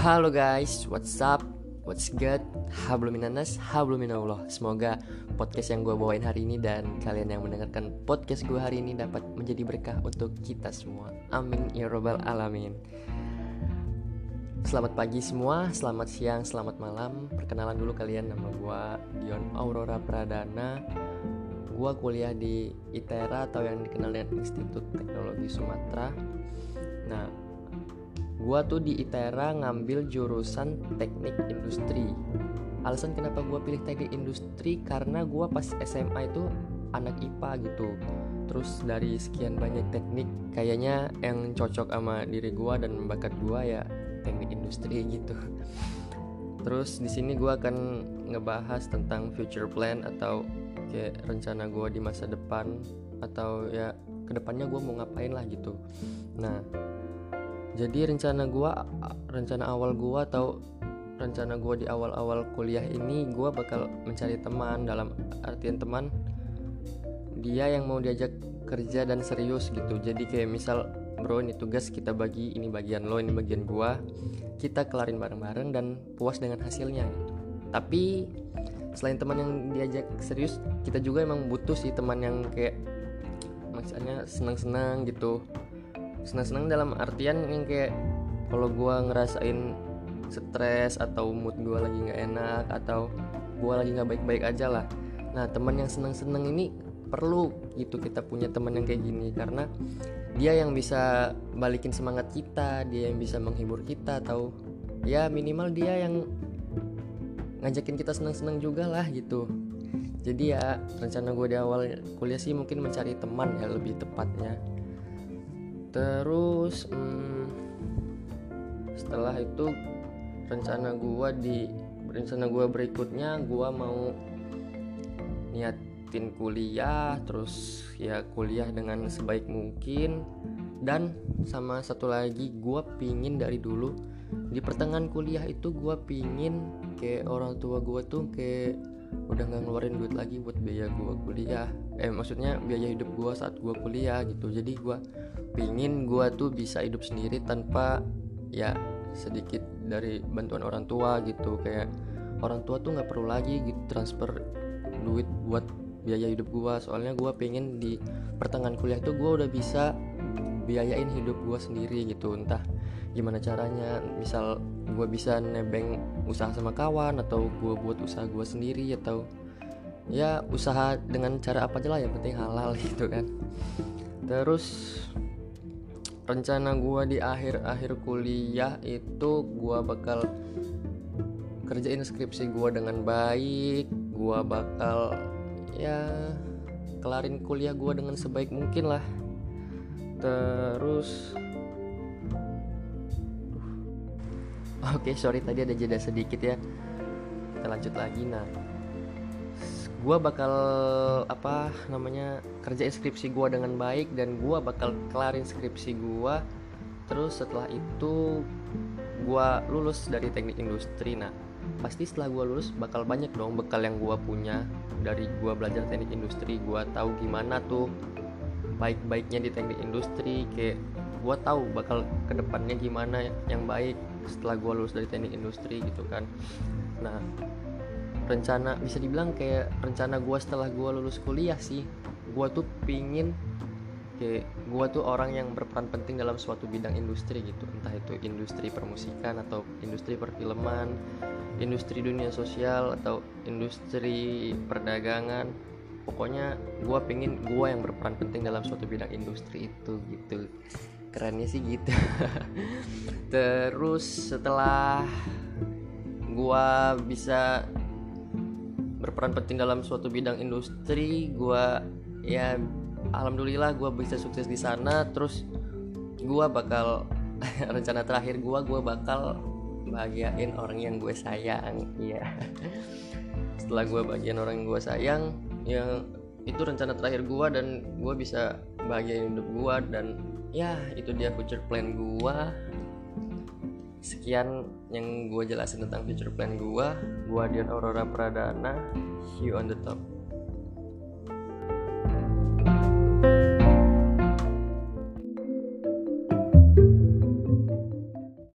Halo guys, what's up? What's good? Habluminanas, habluminallah. Semoga podcast yang gue bawain hari ini dan kalian yang mendengarkan podcast gue hari ini dapat menjadi berkah untuk kita semua. Amin ya robbal alamin. Selamat pagi semua, selamat siang, selamat malam. Perkenalan dulu kalian, nama gue Dion Aurora Pradana. Gue kuliah di ITERA atau yang dikenal dengan Institut Teknologi Sumatera. Nah, Gua tuh di ITERA ngambil jurusan teknik industri. Alasan kenapa gua pilih teknik industri karena gua pas SMA itu anak IPA gitu. Terus dari sekian banyak teknik kayaknya yang cocok sama diri gua dan bakat gua ya teknik industri gitu. Terus di sini gua akan ngebahas tentang future plan atau kayak rencana gua di masa depan atau ya ke depannya gue mau ngapain lah gitu. Nah jadi rencana gua rencana awal gua atau rencana gua di awal-awal kuliah ini gua bakal mencari teman dalam artian teman dia yang mau diajak kerja dan serius gitu. Jadi kayak misal bro ini tugas kita bagi ini bagian lo ini bagian gua. Kita kelarin bareng-bareng dan puas dengan hasilnya. Tapi selain teman yang diajak serius kita juga emang butuh sih teman yang kayak maksudnya senang-senang gitu senang-senang dalam artian yang kayak kalau gue ngerasain stres atau mood gue lagi nggak enak atau gue lagi nggak baik-baik aja lah. Nah teman yang senang-senang ini perlu gitu kita punya teman yang kayak gini karena dia yang bisa balikin semangat kita dia yang bisa menghibur kita atau ya minimal dia yang ngajakin kita senang-senang juga lah gitu. Jadi ya rencana gue di awal kuliah sih mungkin mencari teman ya lebih tepatnya terus hmm, setelah itu rencana gua di rencana gua berikutnya gua mau niatin kuliah terus ya kuliah dengan sebaik mungkin. Dan sama satu lagi gua pingin dari dulu di pertengahan kuliah itu gua pingin kayak orang tua gua tuh kayak udah nggak ngeluarin duit lagi buat biaya gua kuliah. Eh maksudnya biaya hidup gua saat gua kuliah gitu. Jadi gua pingin gue tuh bisa hidup sendiri tanpa ya sedikit dari bantuan orang tua gitu. Kayak orang tua tuh nggak perlu lagi gitu transfer duit buat biaya hidup gue soalnya gue pengen di pertengahan kuliah tuh gue udah bisa biayain hidup gue sendiri gitu. Entah gimana caranya? Misal gue bisa nebeng usaha sama kawan atau gue buat usaha gue sendiri atau ya usaha dengan cara apa aja lah yang penting halal gitu kan. Terus rencana gue di akhir-akhir kuliah itu gue bakal kerjain skripsi gue dengan baik gue bakal ya kelarin kuliah gue dengan sebaik mungkin lah. Terus oke okay, sorry tadi ada jeda sedikit ya. Kita lanjut lagi. Nah gue bakal apa namanya kerja skripsi gue dengan baik dan gue bakal kelarin skripsi gue terus setelah itu gue lulus dari teknik industri. Nah pasti setelah gue lulus bakal banyak dong bekal yang gue punya dari gue belajar teknik industri. Gue tahu gimana tuh baik-baiknya di teknik industri kayak gue tahu bakal ke depannya gimana yang baik setelah gue lulus dari teknik industri gitu kan. Nah rencana bisa dibilang kayak rencana gue setelah gue lulus kuliah sih. Gue tuh pingin kayak gue tuh orang yang berperan penting dalam suatu bidang industri gitu. Entah itu industri permusikan atau industri perfilman industri dunia sosial atau industri perdagangan. Pokoknya gue pingin gue yang berperan penting dalam suatu bidang industri itu gitu kerennya sih gitu. Terus setelah gue bisa berperan penting dalam suatu bidang industri gue ya alhamdulillah gue bisa sukses di sana. Terus gue bakal rencana terakhir gue gue bakal bahagiain orang yang gue sayang ya setelah gue bagian orang yang gue sayang yang itu rencana terakhir gue dan gue bisa bahagiain hidup gue dan ya itu dia future plan gue sekian yang gue jelasin tentang future plan gue gue Dion Aurora Pradana see you on the top